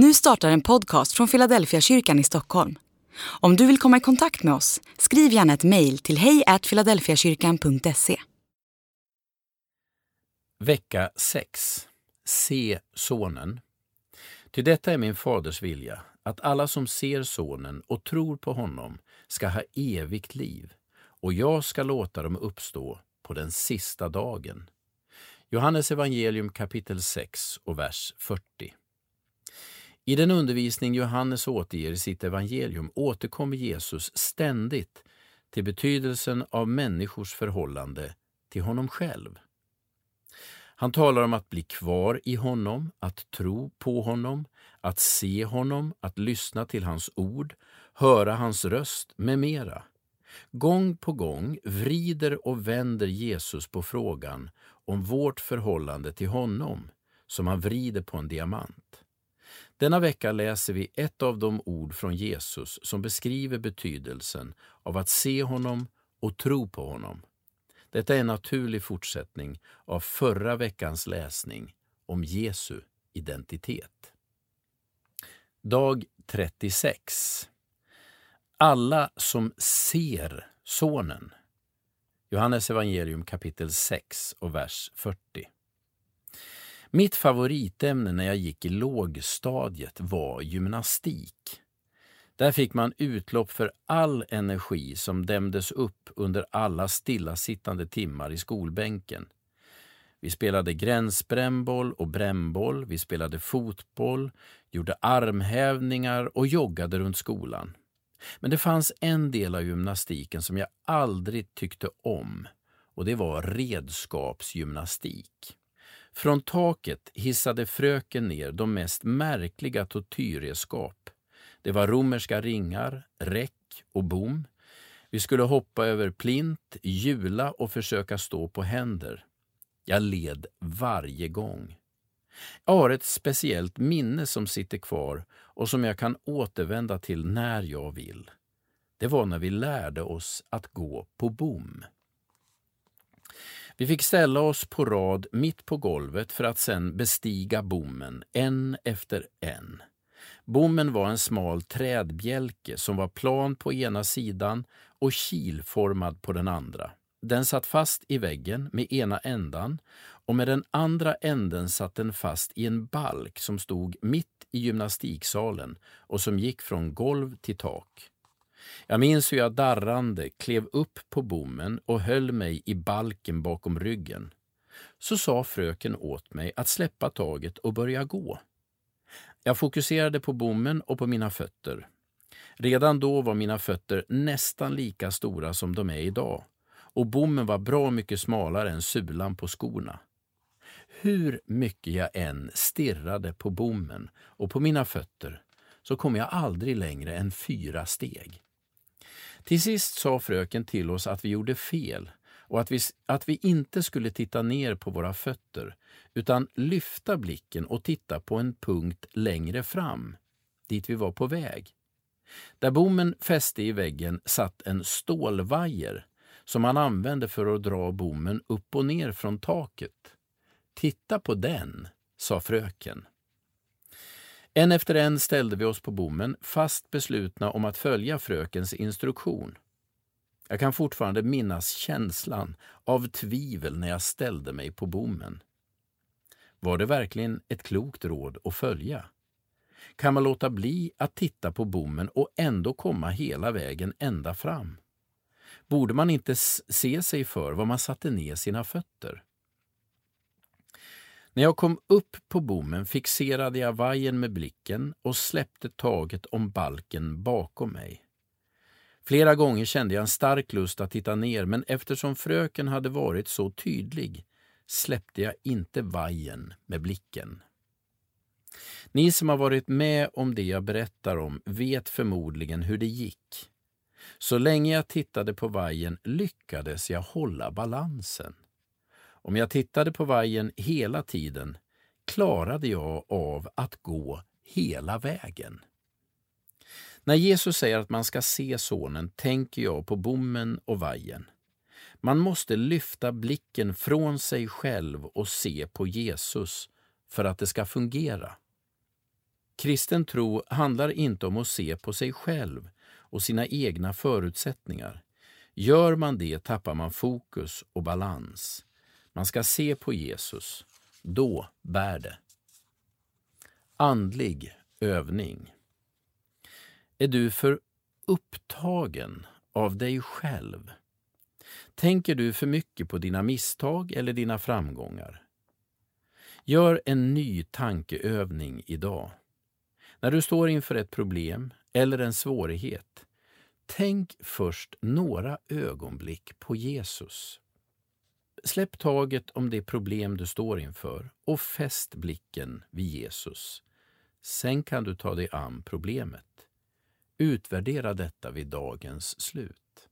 Nu startar en podcast från Philadelphia kyrkan i Stockholm. Om du vill komma i kontakt med oss, skriv gärna ett mejl till hejfiladelfiakyrkan.se. Vecka 6. Se Sonen. Till detta är min faders vilja, att alla som ser Sonen och tror på honom ska ha evigt liv, och jag ska låta dem uppstå på den sista dagen. Johannes evangelium kapitel 6 och vers 40. I den undervisning Johannes återger i sitt evangelium återkommer Jesus ständigt till betydelsen av människors förhållande till honom själv. Han talar om att bli kvar i honom, att tro på honom, att se honom, att lyssna till hans ord, höra hans röst med mera. Gång på gång vrider och vänder Jesus på frågan om vårt förhållande till honom, som han vrider på en diamant. Denna vecka läser vi ett av de ord från Jesus som beskriver betydelsen av att se honom och tro på honom. Detta är en naturlig fortsättning av förra veckans läsning om Jesu identitet. Dag 36. Alla som ser Sonen. Johannes evangelium kapitel 6 och vers 40. Mitt favoritämne när jag gick i lågstadiet var gymnastik. Där fick man utlopp för all energi som dämdes upp under alla stillasittande timmar i skolbänken. Vi spelade gränsbrännboll och brännboll, vi spelade fotboll, gjorde armhävningar och joggade runt skolan. Men det fanns en del av gymnastiken som jag aldrig tyckte om och det var redskapsgymnastik. Från taket hissade fröken ner de mest märkliga tortyrredskap. Det var romerska ringar, räck och bom. Vi skulle hoppa över plint, hjula och försöka stå på händer. Jag led varje gång. Jag har ett speciellt minne som sitter kvar och som jag kan återvända till när jag vill. Det var när vi lärde oss att gå på bom. Vi fick ställa oss på rad mitt på golvet för att sedan bestiga bommen, en efter en. Bommen var en smal trädbjälke som var plan på ena sidan och kilformad på den andra. Den satt fast i väggen med ena ändan och med den andra änden satt den fast i en balk som stod mitt i gymnastiksalen och som gick från golv till tak. Jag minns hur jag darrande klev upp på bommen och höll mig i balken bakom ryggen. Så sa fröken åt mig att släppa taget och börja gå. Jag fokuserade på bommen och på mina fötter. Redan då var mina fötter nästan lika stora som de är idag och bommen var bra mycket smalare än sulan på skorna. Hur mycket jag än stirrade på bommen och på mina fötter så kom jag aldrig längre än fyra steg. Till sist sa fröken till oss att vi gjorde fel och att vi, att vi inte skulle titta ner på våra fötter utan lyfta blicken och titta på en punkt längre fram, dit vi var på väg. Där bommen fäste i väggen satt en stålvajer som man använde för att dra bommen upp och ner från taket. Titta på den, sa fröken. En efter en ställde vi oss på bommen, fast beslutna om att följa frökens instruktion. Jag kan fortfarande minnas känslan av tvivel när jag ställde mig på bommen. Var det verkligen ett klokt råd att följa? Kan man låta bli att titta på bommen och ändå komma hela vägen ända fram? Borde man inte se sig för var man satte ner sina fötter? När jag kom upp på bommen fixerade jag vajern med blicken och släppte taget om balken bakom mig. Flera gånger kände jag en stark lust att titta ner men eftersom fröken hade varit så tydlig släppte jag inte vajern med blicken. Ni som har varit med om det jag berättar om vet förmodligen hur det gick. Så länge jag tittade på vajern lyckades jag hålla balansen. Om jag tittade på vajern hela tiden klarade jag av att gå hela vägen. När Jesus säger att man ska se Sonen tänker jag på bommen och vajern. Man måste lyfta blicken från sig själv och se på Jesus för att det ska fungera. Kristen tro handlar inte om att se på sig själv och sina egna förutsättningar. Gör man det tappar man fokus och balans. Man ska se på Jesus. Då bär det. Andlig övning. Är du för upptagen av dig själv? Tänker du för mycket på dina misstag eller dina framgångar? Gör en ny tankeövning idag. När du står inför ett problem eller en svårighet, tänk först några ögonblick på Jesus. Släpp taget om det problem du står inför och fäst blicken vid Jesus. Sen kan du ta dig an problemet. Utvärdera detta vid dagens slut.